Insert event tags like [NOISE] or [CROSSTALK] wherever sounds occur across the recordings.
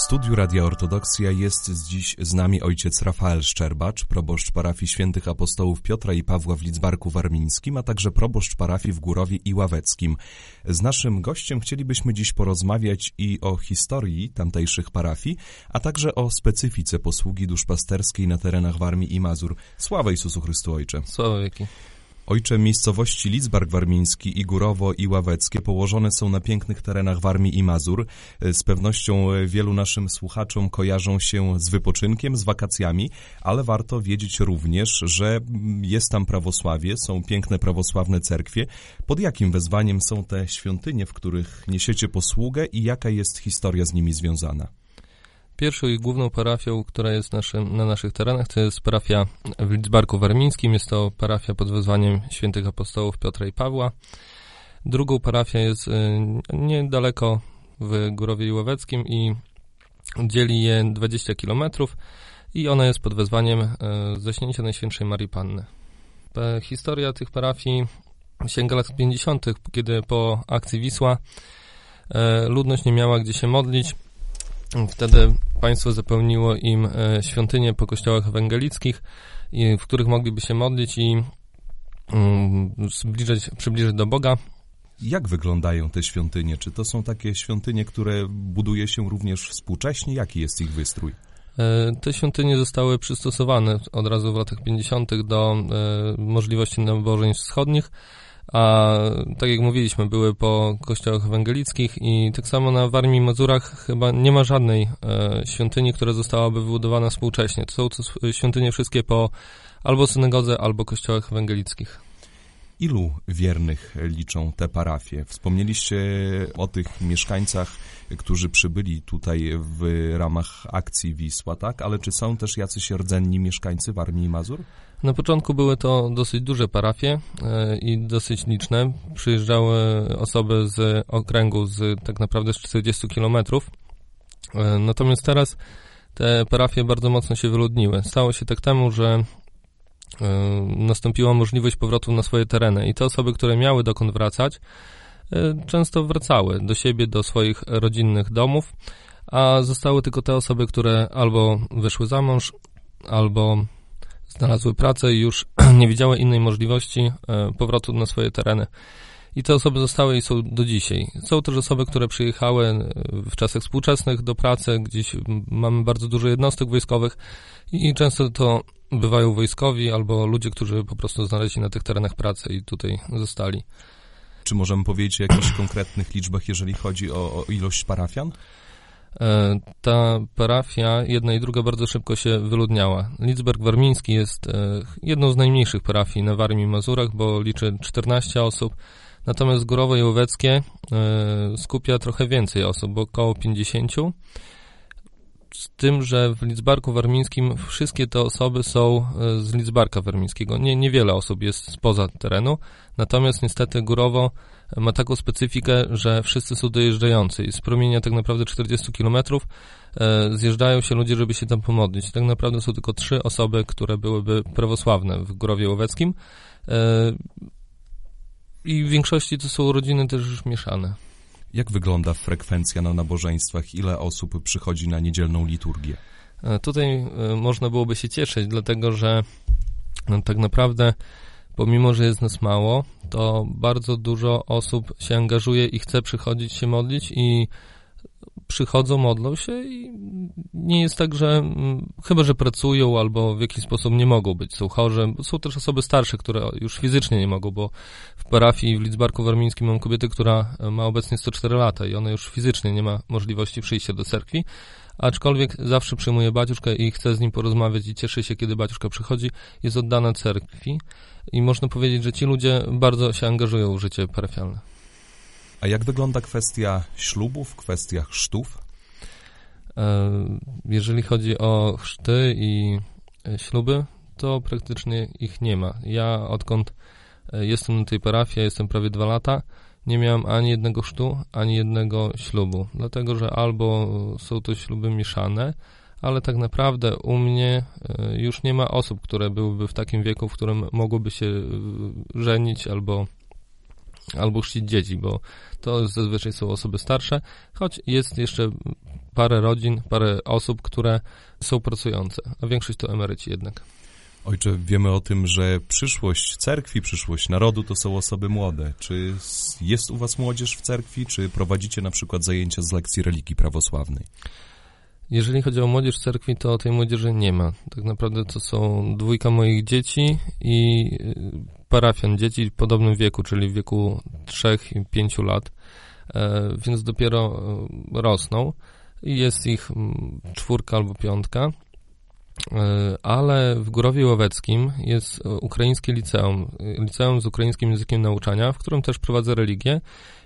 W studiu Radia Ortodoksja jest dziś z nami ojciec Rafael Szczerbacz, proboszcz parafii świętych apostołów Piotra i Pawła w Lidzbarku Warmińskim, a także proboszcz parafii w Górowie i Ławeckim. Z naszym gościem chcielibyśmy dziś porozmawiać i o historii tamtejszych parafii, a także o specyfice posługi duszpasterskiej na terenach Warmii i Mazur. Sława Jezusu Chrystu, Ojcze. Sława wieki. Ojcze, miejscowości Lidzbark Warmiński i Górowo i Ławeckie położone są na pięknych terenach Warmii i Mazur. Z pewnością wielu naszym słuchaczom kojarzą się z wypoczynkiem, z wakacjami, ale warto wiedzieć również, że jest tam prawosławie, są piękne prawosławne cerkwie. Pod jakim wezwaniem są te świątynie, w których niesiecie posługę i jaka jest historia z nimi związana? Pierwszą i główną parafią, która jest naszym, na naszych terenach, to jest parafia w Lidzbarku Warmińskim. Jest to parafia pod wezwaniem świętych apostołów Piotra i Pawła. Drugą parafia jest y, niedaleko w Górowie i Łoweckim i dzieli je 20 km i ona jest pod wezwaniem y, Zaśnięcia Najświętszej Marii Panny. Historia tych parafii sięga lat 50., kiedy po akcji Wisła y, ludność nie miała gdzie się modlić Wtedy państwo zapełniło im e, świątynie po kościołach ewangelickich, w których mogliby się modlić i mm, zbliżać, przybliżyć do Boga. Jak wyglądają te świątynie? Czy to są takie świątynie, które buduje się również współcześnie? Jaki jest ich wystrój? E, te świątynie zostały przystosowane od razu w latach 50. do e, możliwości nabożeństw wschodnich a tak jak mówiliśmy, były po kościołach ewangelickich i tak samo na Warmii i Mazurach chyba nie ma żadnej e, świątyni, która zostałaby wybudowana współcześnie. To są to świątynie wszystkie po albo synagodze, albo kościołach ewangelickich. Ilu wiernych liczą te parafie? Wspomnieliście o tych mieszkańcach, którzy przybyli tutaj w ramach akcji Wisła, tak? Ale czy są też jacyś rdzenni mieszkańcy Warmii i Mazur? Na początku były to dosyć duże parafie e, i dosyć liczne. Przyjeżdżały osoby z okręgu z tak naprawdę z 40 kilometrów. E, natomiast teraz te parafie bardzo mocno się wyludniły. Stało się tak temu, że e, nastąpiła możliwość powrotu na swoje tereny i te osoby, które miały dokąd wracać, często wracały do siebie, do swoich rodzinnych domów, a zostały tylko te osoby, które albo wyszły za mąż, albo znalazły pracę i już [CLEARS THROAT] nie widziały innej możliwości e, powrotu na swoje tereny. I te osoby zostały i są do dzisiaj. Są też osoby, które przyjechały e, w czasach współczesnych do pracy, gdzieś mamy bardzo dużo jednostek wojskowych i często to bywają wojskowi albo ludzie, którzy po prostu znaleźli na tych terenach pracę i tutaj zostali. Czy możemy powiedzieć o jakichś konkretnych liczbach, jeżeli chodzi o, o ilość parafian? E, ta parafia, jedna i druga, bardzo szybko się wyludniała. Lidzberg Warmiński jest e, jedną z najmniejszych parafii na Warmii i Mazurach, bo liczy 14 osób, natomiast Górowo i Łoweckie e, skupia trochę więcej osób, bo około 50 z tym, że w Lidzbarku Warmińskim wszystkie te osoby są e, z Lidzbarka Warmińskiego. Nie, niewiele osób jest spoza terenu, natomiast niestety Górowo ma taką specyfikę, że wszyscy są dojeżdżający i z promienia tak naprawdę 40 km e, zjeżdżają się ludzie, żeby się tam pomodlić. Tak naprawdę są tylko trzy osoby, które byłyby prawosławne w Górowie Łoweckim e, i w większości to są rodziny też już mieszane. Jak wygląda frekwencja na nabożeństwach? Ile osób przychodzi na niedzielną liturgię? E, tutaj e, można byłoby się cieszyć, dlatego że no, tak naprawdę, pomimo że jest nas mało, to bardzo dużo osób się angażuje i chce przychodzić się modlić i przychodzą, modlą się i nie jest tak, że mm, chyba, że pracują albo w jakiś sposób nie mogą być, są chorzy. Są też osoby starsze, które już fizycznie nie mogą, bo w parafii w Lidzbarku Warmińskim mam kobietę, która ma obecnie 104 lata i ona już fizycznie nie ma możliwości przyjścia do cerkwi, aczkolwiek zawsze przyjmuje baciuszkę i chce z nim porozmawiać i cieszy się, kiedy baciuszka przychodzi, jest oddana cerkwi i można powiedzieć, że ci ludzie bardzo się angażują w życie parafialne. A jak wygląda kwestia ślubów, kwestia chrztów? E, jeżeli chodzi o chrzty i e, śluby, to praktycznie ich nie ma. Ja odkąd e, jestem na tej parafii, jestem prawie dwa lata, nie miałem ani jednego chrztu, ani jednego ślubu, dlatego że albo są to śluby mieszane, ale tak naprawdę u mnie już nie ma osób, które byłyby w takim wieku, w którym mogłyby się żenić albo albo chrzcić dzieci, bo to zazwyczaj są osoby starsze, choć jest jeszcze parę rodzin, parę osób, które są pracujące, a większość to emeryci jednak. Ojcze, wiemy o tym, że przyszłość cerkwi, przyszłość narodu to są osoby młode. Czy jest u was młodzież w cerkwi, czy prowadzicie na przykład zajęcia z lekcji religii prawosławnej? Jeżeli chodzi o młodzież w cerkwi, to tej młodzieży nie ma. Tak naprawdę to są dwójka moich dzieci i y, parafian, dzieci w podobnym wieku, czyli w wieku 3 i 5 lat, e, więc dopiero e, rosną i jest ich mm, czwórka albo piątka. E, ale w Górowie Łoweckim jest ukraińskie liceum, liceum z ukraińskim językiem nauczania, w którym też prowadzę religię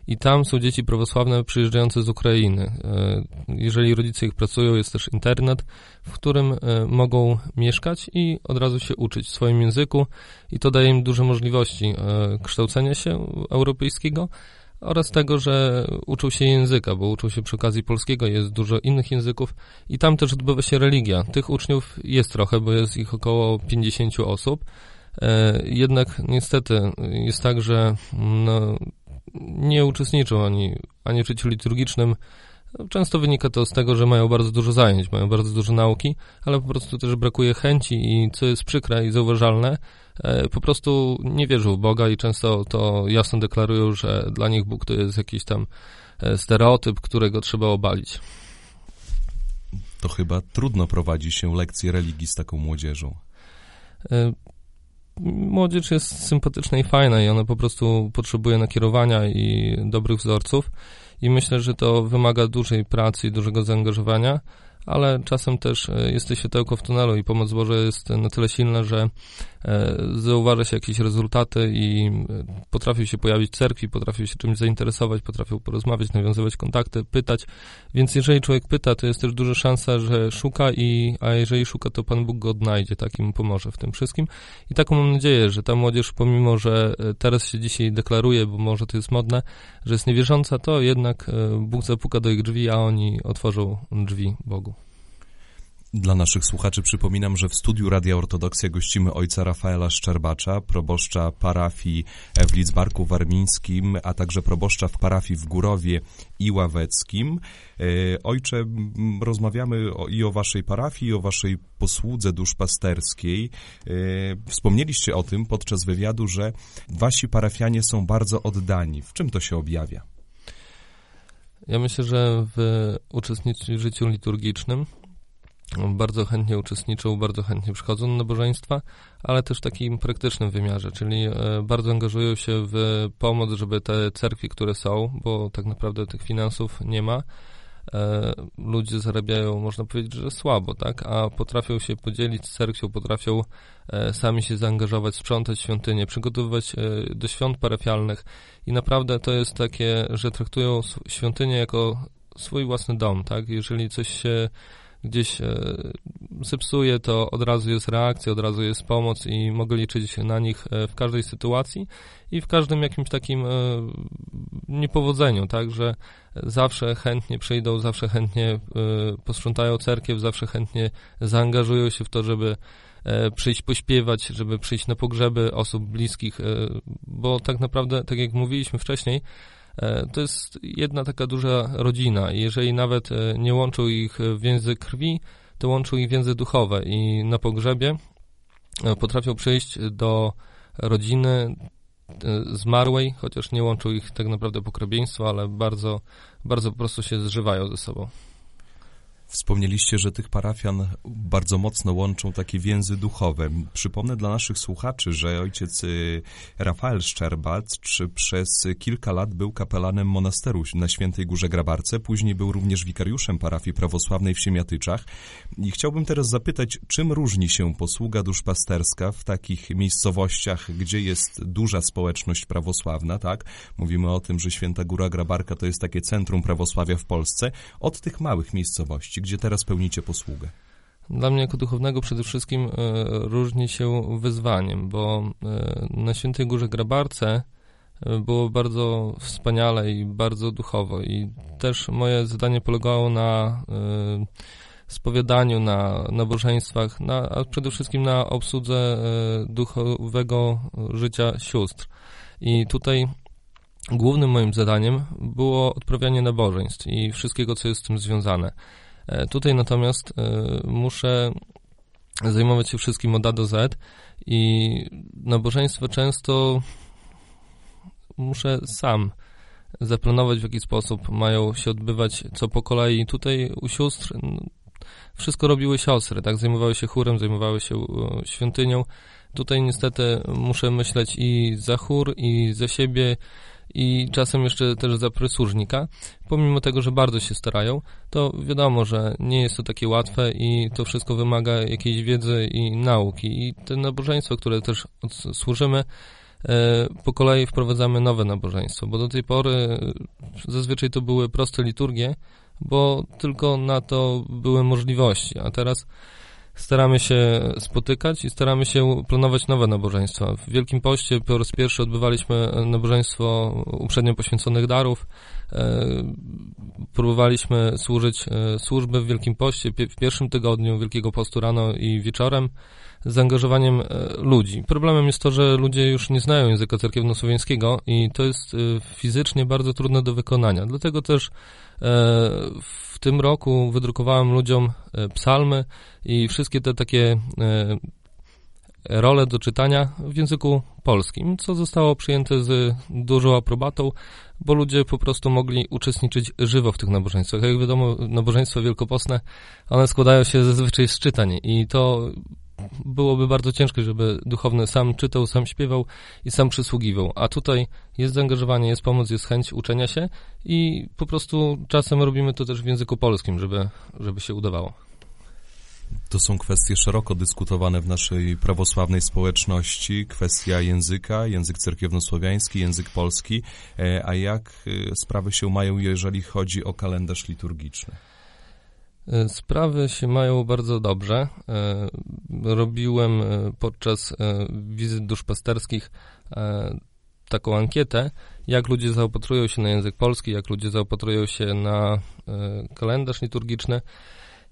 i tam są dzieci prawosławne przyjeżdżające z Ukrainy. E, jeżeli rodzice ich pracują, jest też internet, w którym e, mogą mieszkać i od razu się uczyć w swoim języku i to daje im duże możliwości kształcenia się europejskiego, oraz tego, że uczą się języka, bo uczą się przy okazji polskiego, jest dużo innych języków i tam też odbywa się religia. Tych uczniów jest trochę, bo jest ich około 50 osób. E, jednak niestety jest tak, że no, nie uczestniczą ani, ani w życiu liturgicznym, Często wynika to z tego, że mają bardzo dużo zajęć, mają bardzo dużo nauki, ale po prostu też brakuje chęci i co jest przykre i zauważalne, e, po prostu nie wierzą w Boga i często to jasno deklarują, że dla nich Bóg to jest jakiś tam e, stereotyp, którego trzeba obalić. To chyba trudno prowadzi się lekcje religii z taką młodzieżą. E, młodzież jest sympatyczna i fajna i ona po prostu potrzebuje nakierowania i dobrych wzorców i myślę, że to wymaga dużej pracy i dużego zaangażowania, ale czasem też e, jesteś światełko w tunelu i pomoc Boża jest na tyle silna, że e, zauważa się jakieś rezultaty i e, potrafił się pojawić w cerkwi, potrafił się czymś zainteresować, potrafił porozmawiać, nawiązywać kontakty, pytać. Więc jeżeli człowiek pyta, to jest też duża szansa, że szuka i, a jeżeli szuka, to Pan Bóg go odnajdzie, tak i mu pomoże w tym wszystkim. I taką mam nadzieję, że ta młodzież, pomimo, że teraz się dzisiaj deklaruje, bo może to jest modne, że jest niewierząca, to jednak Bóg zapuka do ich drzwi, a oni otworzą drzwi Bogu. Dla naszych słuchaczy przypominam, że w studiu Radia Ortodoksja gościmy ojca Rafaela Szczerbacza, proboszcza parafii w Lidzbarku Warmińskim, a także proboszcza w parafii w Górowie i Ławeckim. E, ojcze, rozmawiamy i o waszej parafii, i o waszej posłudze duszpasterskiej. E, wspomnieliście o tym podczas wywiadu, że wasi parafianie są bardzo oddani. W czym to się objawia? Ja myślę, że w uczestnictwie w życiu liturgicznym bardzo chętnie uczestniczą, bardzo chętnie przychodzą na nabożeństwa, ale też w takim praktycznym wymiarze, czyli e, bardzo angażują się w pomoc, żeby te cerkwi, które są, bo tak naprawdę tych finansów nie ma, e, ludzie zarabiają, można powiedzieć, że słabo, tak, a potrafią się podzielić z cerkwią, potrafią e, sami się zaangażować, sprzątać świątynię, przygotowywać do świąt parafialnych. I naprawdę to jest takie, że traktują świątynię jako swój własny dom, tak, jeżeli coś się gdzieś e, zepsuje, to od razu jest reakcja, od razu jest pomoc i mogę liczyć na nich e, w każdej sytuacji i w każdym jakimś takim e, niepowodzeniu, tak, że zawsze chętnie przyjdą, zawsze chętnie posprzątają cerkiew, zawsze chętnie zaangażują się w to, żeby przyjść pośpiewać, żeby przyjść na pogrzeby osób bliskich, bo tak naprawdę, tak jak mówiliśmy wcześniej, E, to jest jedna taka duża rodzina jeżeli nawet e, nie łączą ich więzy krwi, to łączą ich więzy duchowe i na pogrzebie e, potrafią przyjść do rodziny zmarłej, chociaż nie łączą ich tak naprawdę pokrewieństwo, ale bardzo, bardzo po prostu się zżywają ze sobą. Wspomnieliście, że tych parafian bardzo mocno łączą takie więzy duchowe. Przypomnę dla naszych słuchaczy, że ojciec y, Rafael Szczerbac przez kilka lat był kapelanem monasteru na Świętej Górze Grabarce, później był również wikariuszem parafii prawosławnej w Siemiatyczach. I chciałbym teraz zapytać, czym różni się posługa duszpasterska w takich miejscowościach, gdzie jest duża społeczność prawosławna, tak? Mówimy o tym, że Święta Góra Grabarka to jest takie centrum prawosławia w Polsce, od tych małych miejscowości, gdzie teraz pełnicie posługę? Dla mnie jako duchownego przede wszystkim e, różni się wyzwaniem, bo e, na Świętej Górze Grabarce było bardzo wspaniale i bardzo duchowo. I też moje zadanie polegało na spowiadaniu, na nabożeństwach, na, a przede wszystkim na obsłudze duchowego życia sióstr. I tutaj głównym moim zadaniem było odprawianie nabożeństw i wszystkiego, co jest z tym związane. E, tutaj natomiast e, muszę zajmować się wszystkim od A do Z i nabożeństwo często muszę sam zaplanować, w jaki sposób mają się odbywać co po kolei. Tutaj u sióstr wszystko robiły siostry, tak? Zajmowały się chórem, zajmowały się świątynią. Tutaj niestety muszę myśleć i za chór, i za siebie, i czasem jeszcze też za prysłużnika. Pomimo tego, że bardzo się starają, to wiadomo, że nie jest to takie łatwe i to wszystko wymaga jakiejś wiedzy i nauki. I te nabożeństwo, które też służymy, e, po kolei wprowadzamy nowe nabożeństwo, bo do tej pory zazwyczaj to były proste liturgie, bo tylko na to były możliwości, a teraz staramy się spotykać i staramy się planować nowe nabożeństwa. W Wielkim Poście po raz pierwszy odbywaliśmy nabożeństwo uprzednio poświęconych darów. E, próbowaliśmy służyć e, służby w Wielkim Poście w pierwszym tygodniu Wielkiego Postu rano i wieczorem z zaangażowaniem e, ludzi. Problemem jest to, że ludzie już nie znają języka cerkiewno-słowiańskiego i to jest fizycznie bardzo trudne do wykonania. Dlatego też w tym roku wydrukowałem ludziom e, psalmy i wszystkie te takie e, role do czytania w języku polskim, co zostało przyjęte z dużą aprobatą, bo ludzie po prostu mogli uczestniczyć żywo w tych nabożeństwach. Jak wiadomo, nabożeństwa wielkopostne, one składają się zazwyczaj z czytań i to byłoby bardzo ciężko, żeby duchowny sam czytał, sam śpiewał i sam przysługiwał. A tutaj jest zaangażowanie, jest pomoc, jest chęć uczenia się i po prostu czasem robimy to też w języku polskim, żeby, żeby się udawało. To są kwestie szeroko dyskutowane w naszej prawosławnej społeczności. Kwestia języka, język cerkiewnosłowiański, język polski. E, a jak e, sprawy się mają, jeżeli chodzi o kalendarz liturgiczny? E, sprawy się mają bardzo dobrze. E, robiłem e, podczas wizyt duszpasterskich taką ankietę, jak ludzie zaopatrują się na język polski, jak ludzie zaopatrują się na kalendarz liturgiczny.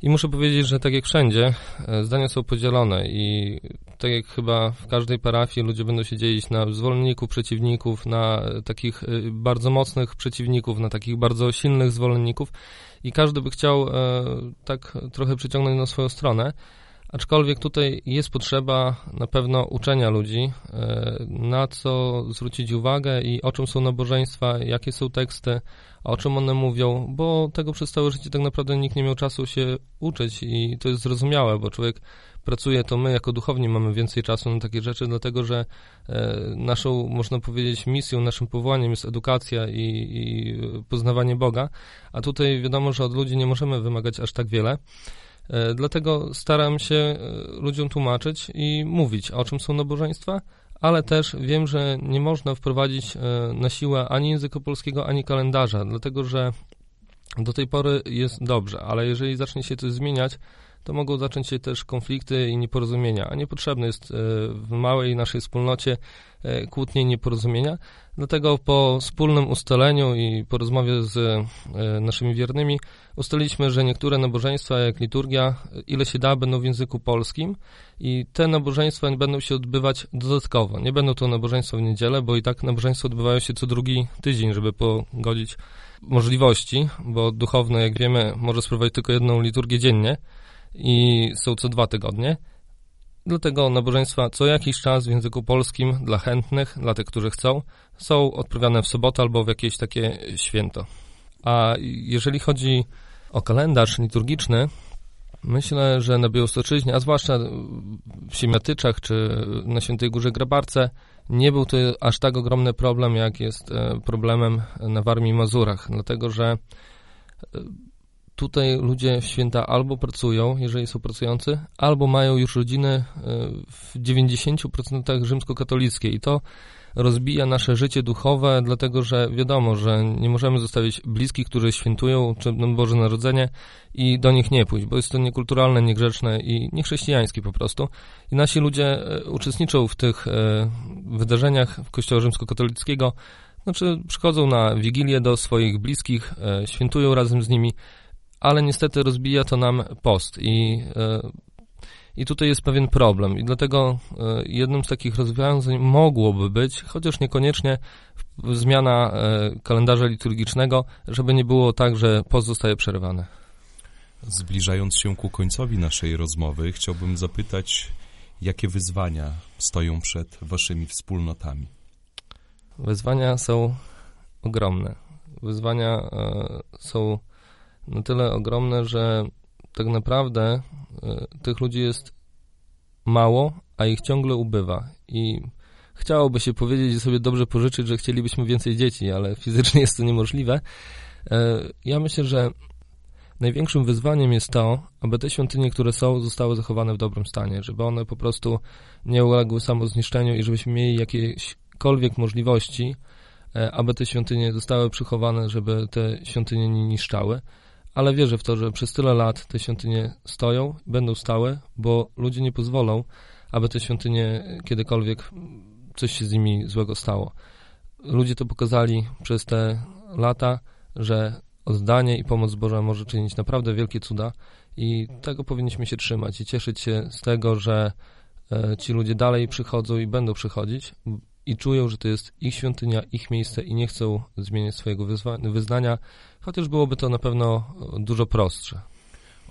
I muszę powiedzieć, że tak jak wszędzie, zdania są podzielone i tak jak chyba w każdej parafii ludzie będą się dzielić na zwolenników, przeciwników, na takich bardzo mocnych przeciwników, na takich bardzo silnych zwolenników i każdy by chciał e, tak trochę przyciągnąć na swoją stronę. Aczkolwiek tutaj jest potrzeba na pewno uczenia ludzi, e, na co zwrócić uwagę i o czym są nabożeństwa, jakie są teksty, o czym one mówią, bo tego przez całe życie tak naprawdę nikt nie miał czasu się uczyć i to jest zrozumiałe, bo człowiek pracuje, to my jako duchowni mamy więcej czasu na takie rzeczy, dlatego że e, naszą, można powiedzieć, misją, naszym powołaniem jest edukacja i, i poznawanie Boga, a tutaj wiadomo, że od ludzi nie możemy wymagać aż tak wiele. E, dlatego staram się e, ludziom tłumaczyć i mówić, o czym są nabożeństwa, ale też wiem, że nie można wprowadzić na siłę ani języka polskiego, ani kalendarza, dlatego że do tej pory jest dobrze, ale jeżeli zacznie się coś zmieniać, to mogą zacząć się też konflikty i nieporozumienia, a niepotrzebne jest e, w małej naszej wspólnocie e, kłótnie i nieporozumienia. Dlatego po wspólnym ustaleniu i po rozmowie z e, naszymi wiernymi ustaliliśmy, że niektóre nabożeństwa, jak liturgia, ile się da, będą w języku polskim i te nabożeństwa będą się odbywać dodatkowo. Nie będą to nabożeństwa w niedzielę, bo i tak nabożeństwa odbywają się co drugi tydzień, żeby pogodzić możliwości, bo duchowny, jak wiemy, może sprowadzić tylko jedną liturgię dziennie, i są co dwa tygodnie. Dlatego nabożeństwa co jakiś czas w języku polskim dla chętnych, dla tych, którzy chcą, są odprawiane w sobotę albo w jakieś takie święto. A jeżeli chodzi o kalendarz liturgiczny, myślę, że na Białostoczyźnie, a zwłaszcza w Siemiatyczach czy na Świętej Górze Grabarce, nie był to aż tak ogromny problem, jak jest e, problemem na Warmii i Mazurach, dlatego że e, tutaj ludzie w święta albo pracują, jeżeli są pracujący, albo mają już rodziny e, w 90% rzymskokatolickie i to rozbija nasze życie duchowe, dlatego że wiadomo, że nie możemy zostawić bliskich, którzy świętują czy Boże Narodzenie i do nich nie pójść, bo jest to niekulturalne, niegrzeczne i niechrześcijańskie po prostu. I nasi ludzie e, uczestniczą w tych e, wydarzeniach Kościoła Rzymskokatolickiego, znaczy przychodzą na wigilię do swoich bliskich, świętują razem z nimi, ale niestety rozbija to nam post i i tutaj jest pewien problem, i dlatego e, jednym z takich rozwiązań mogłoby być, chociaż niekoniecznie, zmiana e, kalendarza liturgicznego, żeby nie było tak, że post zostaje przerwany. Zbliżając się ku końcowi naszej rozmowy, chciałbym zapytać, jakie wyzwania stoją przed waszymi wspólnotami? Wyzwania są ogromne. Wyzwania e, są na tyle ogromne, że tak naprawdę y, tych ludzi jest mało, a ich ciągle ubywa. I chciałoby się powiedzieć i sobie dobrze pożyczyć, że chcielibyśmy więcej dzieci, ale [LAUGHS] fizycznie jest to niemożliwe. Y, ja myślę, że największym wyzwaniem jest to, aby te świątynie, które są, zostały zachowane w dobrym stanie, żeby one po prostu nie uległy samozniszczeniu i żebyśmy mieli jakiekolwiek możliwości, y, aby te świątynie zostały przychowane, żeby te świątynie nie niszczały ale wierzę w to, że przez tyle lat te świątynie stoją, będą stałe, bo ludzie nie pozwolą, aby te świątynie kiedykolwiek coś się z nimi złego stało. Ludzie to pokazali przez te lata, że oddanie i pomoc Boża może czynić naprawdę wielkie cuda i tego powinniśmy się trzymać i cieszyć się z tego, że e, ci ludzie dalej przychodzą i będą przychodzić i czują, że to jest ich świątynia, ich miejsce i nie chcą zmieniać swojego wyznania, chociaż byłoby to na pewno dużo prostsze.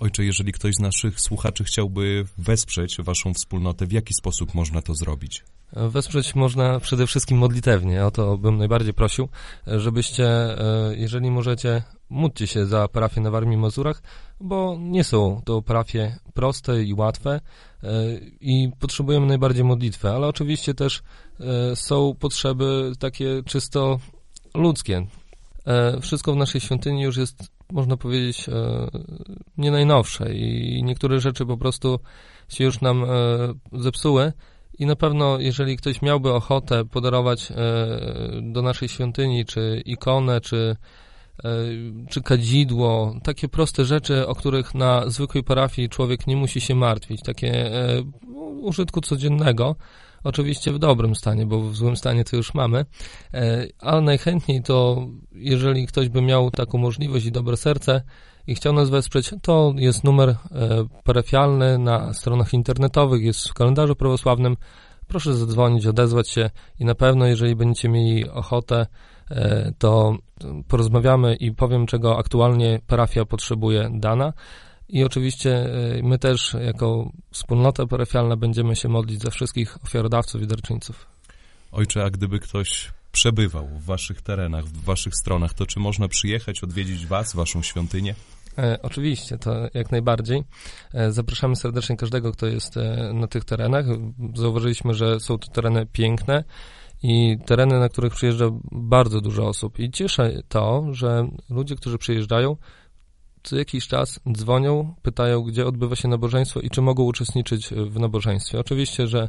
Ojcze, jeżeli ktoś z naszych słuchaczy chciałby wesprzeć Waszą wspólnotę, w jaki sposób można to zrobić? Wesprzeć można przede wszystkim modlitewnie. O to bym najbardziej prosił, żebyście, e, jeżeli możecie, módlcie się za parafię na Warmii Mazurach, bo nie są to parafie proste i łatwe e, i potrzebujemy najbardziej modlitwę, ale oczywiście też e, są potrzeby takie czysto ludzkie. Wszystko w naszej świątyni już jest, można powiedzieć, nie najnowsze i niektóre rzeczy po prostu się już nam zepsuły, i na pewno, jeżeli ktoś miałby ochotę podarować e, do naszej świątyni, czy ikonę, czy, e, czy kadzidło, takie proste rzeczy, o których na zwykłej parafii człowiek nie musi się martwić, takie e, użytku codziennego, oczywiście w dobrym stanie, bo w złym stanie to już mamy, ale najchętniej to, jeżeli ktoś by miał taką możliwość i dobre serce, i chciał nas wesprzeć, to jest numer e, parafialny na stronach internetowych, jest w kalendarzu prawosławnym. Proszę zadzwonić, odezwać się i na pewno, jeżeli będziecie mieli ochotę, e, to porozmawiamy i powiem, czego aktualnie parafia potrzebuje dana. I oczywiście e, my też, jako wspólnota parafialna, będziemy się modlić za wszystkich ofiarodawców i darczyńców. Ojcze, a gdyby ktoś przebywał w waszych terenach, w waszych stronach, to czy można przyjechać, odwiedzić was, waszą świątynię? E, oczywiście, to jak najbardziej. E, zapraszamy serdecznie każdego, kto jest e, na tych terenach. Zauważyliśmy, że są to tereny piękne i tereny, na których przyjeżdża bardzo dużo osób. I cieszę to, że ludzie, którzy przyjeżdżają, co jakiś czas dzwonią, pytają, gdzie odbywa się nabożeństwo i czy mogą uczestniczyć w nabożeństwie. Oczywiście, że,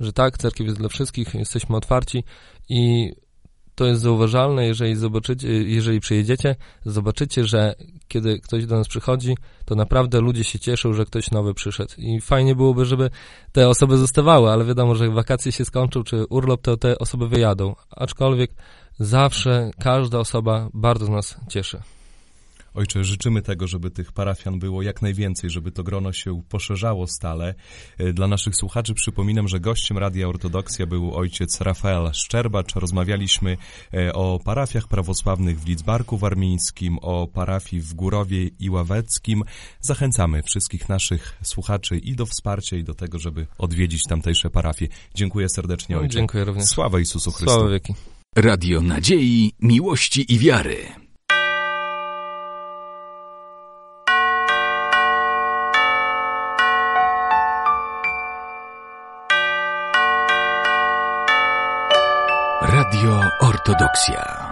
że tak, cerkiew jest dla wszystkich, jesteśmy otwarci i to jest zauważalne, jeżeli zobaczycie, jeżeli przyjedziecie, zobaczycie, że kiedy ktoś do nas przychodzi, to naprawdę ludzie się cieszą, że ktoś nowy przyszedł. I fajnie byłoby, żeby te osoby zostawały, ale wiadomo, że wakacje się skończą, czy urlop, to te osoby wyjadą. Aczkolwiek zawsze każda osoba bardzo nas cieszy. Ojcze, życzymy tego, żeby tych parafian było jak najwięcej, żeby to grono się poszerzało stale. E, dla naszych słuchaczy przypominam, że gościem Radia Ortodoksja był ojciec Rafael Szczerbacz. Rozmawialiśmy e, o parafiach prawosławnych w Lidzbarku Warmińskim, o parafii w Górowie i Ławeckim. Zachęcamy wszystkich naszych słuchaczy i do wsparcia, i do tego, żeby odwiedzić tamtejsze parafie. Dziękuję serdecznie, ojcze. Dziękuję również. Sława Jezusu Chrystu. Sława wieki. Radio Nadziei, Miłości i Wiary. Radio Ortodoksja.